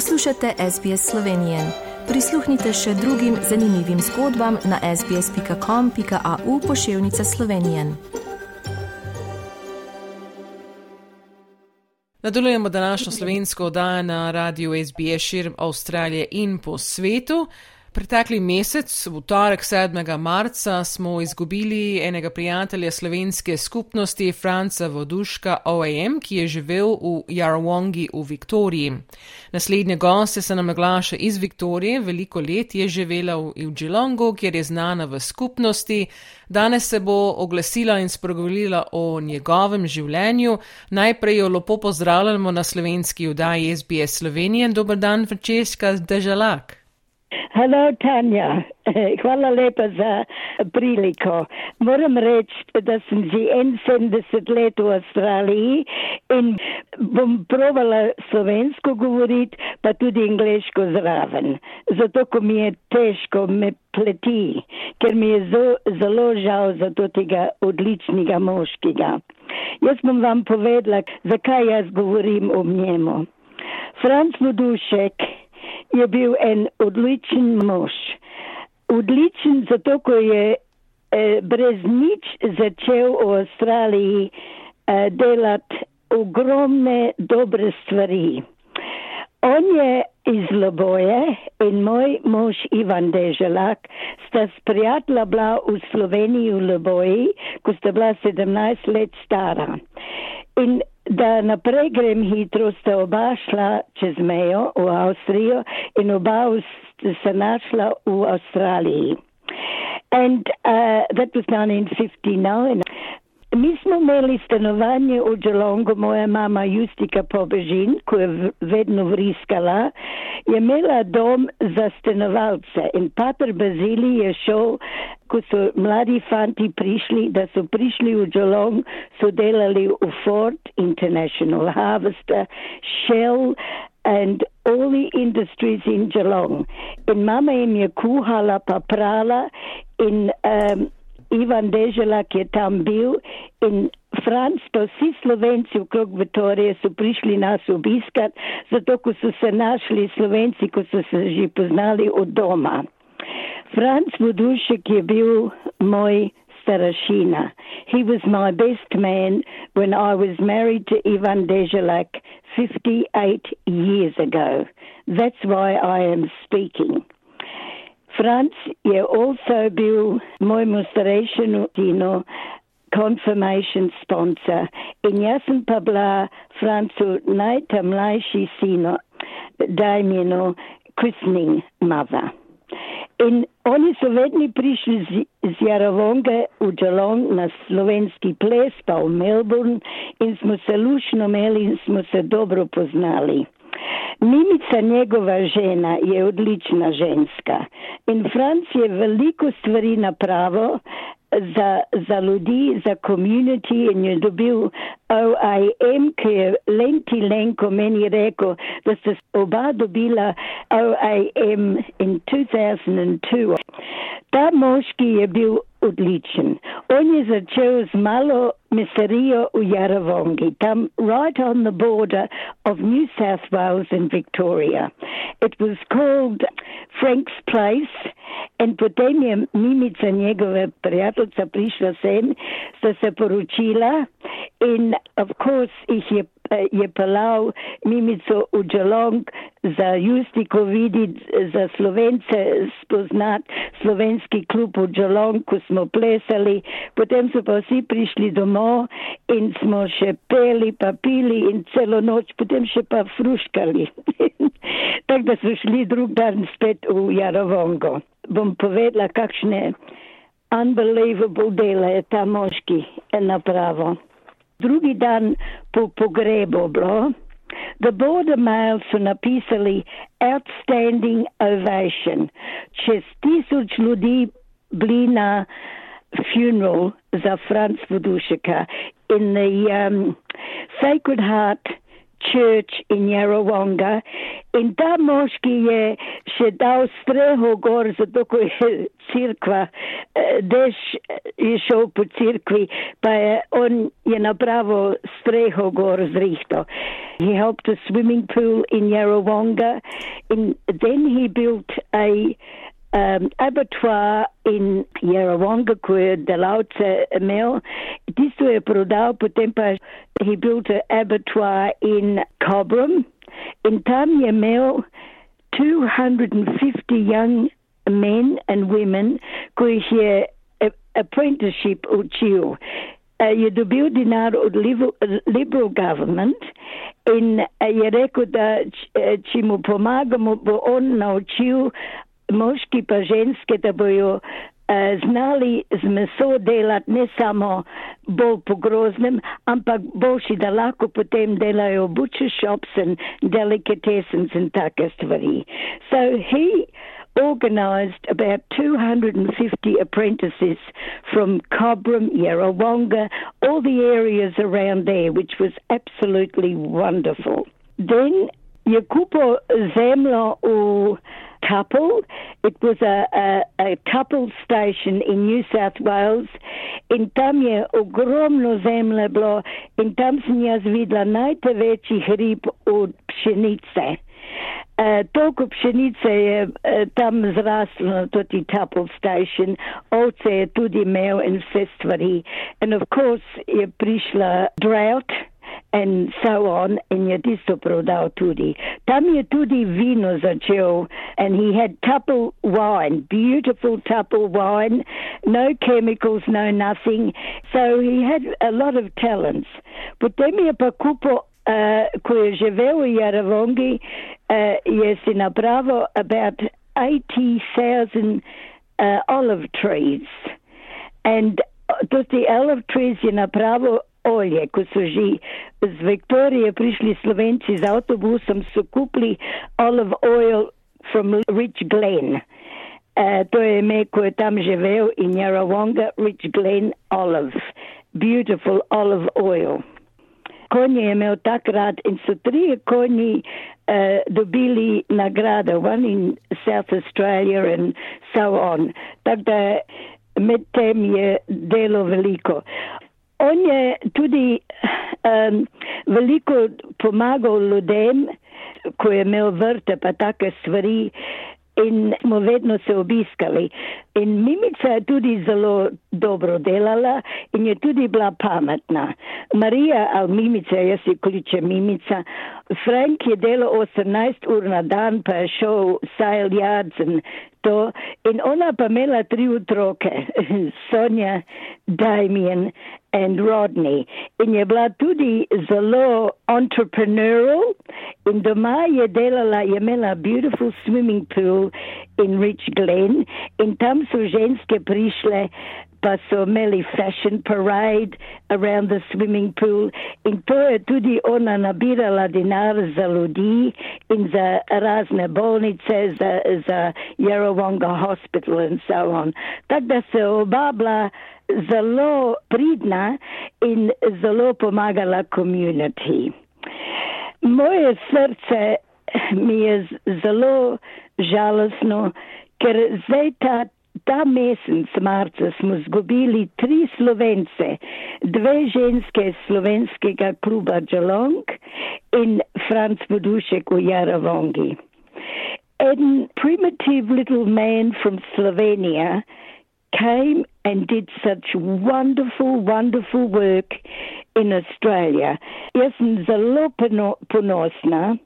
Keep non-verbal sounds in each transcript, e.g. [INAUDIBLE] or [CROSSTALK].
Poslušate SBS Slovenije. Prisluhnite še drugim zanimivim zgodbam na sbsp.com.au pošiljka Slovenije. Nadaljujemo današnjo slovensko oddajo na radiju SBS širom Avstralije in po svetu. Pretekli mesec, v torek 7. marca, smo izgubili enega prijatelja slovenske skupnosti, Franca Voduška OAM, ki je živel v Jarwongi v Viktoriji. Naslednje goste se nam naglaša iz Viktorije, veliko let je živela v Džilongu, kjer je znana v skupnosti. Danes se bo oglasila in spregovorila o njegovem življenju. Najprej jo lepo pozdravljamo na slovenski oddaji SBS Slovenije. Dober dan, Francesca Dežalak. Halo, Tanja. [LAUGHS] Hvala lepa za priliko. Moram reči, da sem že 71 let v Avstraliji in bom provala slovensko govoriti, pa tudi angliško zraven. Zato, ko mi je težko, me pleti, ker mi je zelo, zelo žal za tega odličnega moškega. Jaz bom vam povedala, zakaj jaz govorim o njemu. Franc Vodušek je bil en odličen mož. Odličen zato, ko je eh, brez nič začel v Avstraliji eh, delati ogromne dobre stvari. On je iz Loboje in moj mož Ivan Deželak sta sprijatla bila v Sloveniji v Loboji, ko sta bila 17 let stara. In da naprej grem hitro, sta oba šla čez mejo v Avstrijo in oba se našla v Avstraliji. And uh, that was 1959. Mi smo imeli stanovanje v Dželongu, moja mama Justika Pobežin, ko je vedno vriskala, je imela dom za stanovalce in pater Bazili je šel, ko so mladi fanti prišli, da so prišli v Dželong, so delali v Ford International Harvester, Shell and all the industries in Geelong. In mama jim je kuhala pa prala in um, Ivan Deželak je tam bil in Franc, pa vsi Slovenci okrog Vitorije so prišli nas obiskat, zato ko so se našli Slovenci, ko so se že poznali od doma. Franc Vodušek je bil moj starašina. He was my best man when I was married to Ivan Deželak 58 years ago. That's why I am speaking. Franz je also bil mojemu starejšemu sinu confirmation sponsor in jaz sem pa bila Francu najtamlajši sino, Dajmino christening mother. In oni so vedno prišli z, z Jaravonga v Džalong na slovenski ples, pa v Melbourne in smo se lušno imeli in smo se dobro poznali. Mimica njegova žena je odlična ženska in Franc je veliko stvari napravo za, za ljudi, za community in je dobil OIM, ki je Lenti Lenko meni rekel, da ste oba dobila OIM in 2002. Ta moški je bil odličen. On je začel z malo miserijo v Jaravongi, tam right on the border of New South Wales and Victoria. It was called Frank's Place in potem je mimica njegove prijateljica prišla sem, sta se poročila in of course jih je je pelal mimico v Džalong za Justiko videti, za Slovence spoznati slovenski klub v Džalong, ko smo plesali, potem so pa vsi prišli domov in smo še peli, pa pili in celo noč, potem še pa fruškali. [LAUGHS] Tako da so šli drug dan spet v Jarovongo. Bom povedala, kakšne unbelievable dele je ta moški napravo. Drugi dan po pogrebu bilo, The Border Mail so napisali Outstanding Ovation. Čez tisoč ljudi bili na funeral za Franz Vodušeka in the um, Sacred Heart church in Yarrawonga. In ta moški je še dal streho gor, zato ko je crkva, dež je šel po crkvi, pa je on je napravo streho gor zrihto. He helped a swimming pool in Yarrawonga, and then he built a um, abattoir in Yarrawonga, ko je delavce imel. Tisto je prodal, potem he built an abattoir in Cobram. In tam imel 250 young men and women, ko jih je apprenticeship učil. Uh, je dobil denar od liberal government in uh, je rekel, da če mu pomagamo, bo on naučil moški pa ženske, da bojo uh, znali z meso delati ne samo bolj pogroznem, ampak boljši, da lahko potem delajo butcher shops and delicatessens in take stvari. So he organized about 250 apprentices from Cobram, Yarrawonga, all the areas around there, which was absolutely wonderful. Then Jakupo Zemlo u Couple. It was a, a, a couple station in New South Wales. In tam je ogromno zemlje bilo in tam sem jaz videla največji hrib od pšenice. Uh, toliko pšenice je uh, tam zraslo na toti Couple station, ovce je tudi imel in vse stvari. And of course je prišla drought. And so on, in je tisto prodal tudi. Tam je tudi vino začel, and he had Tupple wine, beautiful Tupple wine, no chemicals, no nothing. So he had a lot of talents. Potem je pa kupo Uh, ko je živel v Jaravongi, uh, je si napravil about 80,000 uh, olive trees. And to the olive trees je napravil olje, ko so že z Viktorije prišli Slovenci z avtobusom, so kupili olive oil from Rich Glen. Uh, to je ime, ko je tam živel in Yarawonga, Rich Glen Olive. Beautiful olive oil. Konje je imel takrat in so tri konji uh, dobili nagrado, one in South Australia and so on. Tako da med tem je delo veliko. On je tudi um, veliko pomagal ljudem, ko je imel vrte pa take stvari in smo vedno se obiskali. In Mimica je tudi zelo dobro delala in je tudi bila pametna. Marija ali Mimica, jaz si kličem Mimica, Frank je delal 18 ur na dan, pa je šel Yards in to. In ona pa imela tri otroke, [LAUGHS] Sonja, Damien in Rodney. In je bila tudi zelo entrepreneurial in doma je delala, je imela beautiful swimming pool in Rich Glen in tam so ženske prišle pa so imeli fashion parade around the swimming pool in to je tudi ona nabirala denar za ljudi in za razne bolnice, za, za Yarrawonga Hospital and so on. Tako da se oba bila zelo pridna in zelo pomagala community. Moje srce mi je zelo žalostno, ker zdaj ta ta mesec marca smo zgubili tri slovence, dve ženske slovenskega kluba Džalong in Franz Budušek v Jaravongi. A primitive little man from Slovenia came and did such wonderful, wonderful work in Australia. Jaz sem zelo ponosna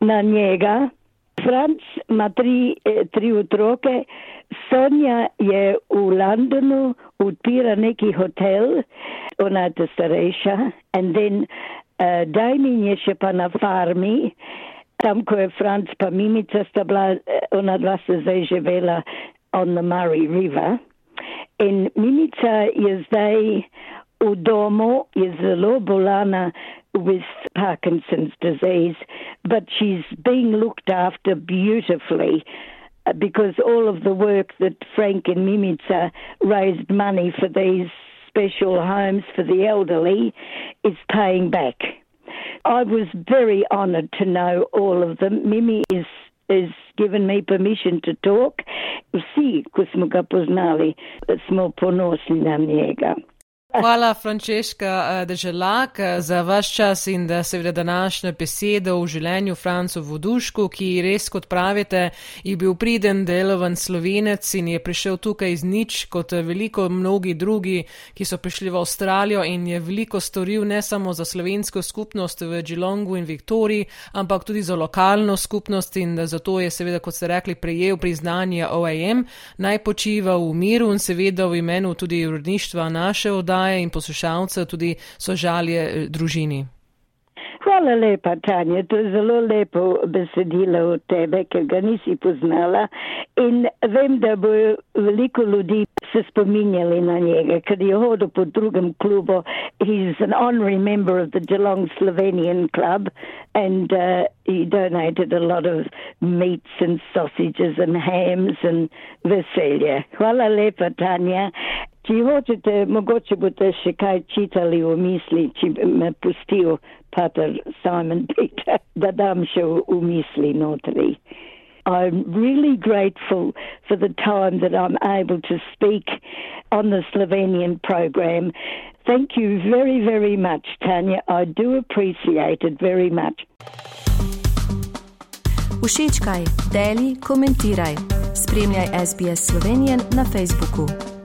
na njega. Franc ima tri, eh, tri otroke, Sonja je v Londonu odpira neki hotel, ona je starejša, in then uh, Dajmin je še pa na farmi, tam, ko je Franc pa Mimica sta bila, eh, ona dva se zdaj živela on the Murray River. In Mimica je zdaj v domu, je zelo bolana with Parkinson's disease, but she's being looked after beautifully. Uh, because all of the work that Frank and Mimica raised money for these special homes for the elderly is paying back. I was very honoured to know all of them. Mimi is is given me permission to talk. Vsi, ko smo ga poznali, smo ponosni na njega. Hvala, Frančeška Deželak, za vaš čas in da seveda današnjo besedo v življenju Francu Vodušku, ki res, kot pravite, je bil priden delovan slovenec in je prišel tukaj iz nič, kot veliko mnogi drugi, ki so prišli v Avstralijo in je veliko storil ne samo za slovensko skupnost v Geelongu in Viktoriji, ampak tudi za lokalno skupnost in zato je seveda, kot ste rekli, prejel priznanje OAM, naj počiva v miru in seveda v imenu tudi urodništva naše oddaje oddaje in poslušalcev tudi sožalje eh, družini. Hvala lepa, Tanja. To je zelo lepo besedilo od tebe, ker ga nisi poznala. In vem, da bo veliko ljudi se spominjali na njega, ker je hodil po drugem klubu. He's an honorary member of the Geelong Slovenian Club and uh, he donated a lot of meats and sausages and hams and veselje. Hvala lepa, Tanja. Če hočete, mogoče boste še kaj čitali v misli, če bi me pustil Pater Simon Peter, da dam še v misli notri. I'm really grateful for the time that I'm able to speak on the Slovenian program. Thank you very, very much, Tanya. I do appreciate it very much. Všečkaj, deli, komentiraj. Spremljaj SBS Slovenijo na Facebooku.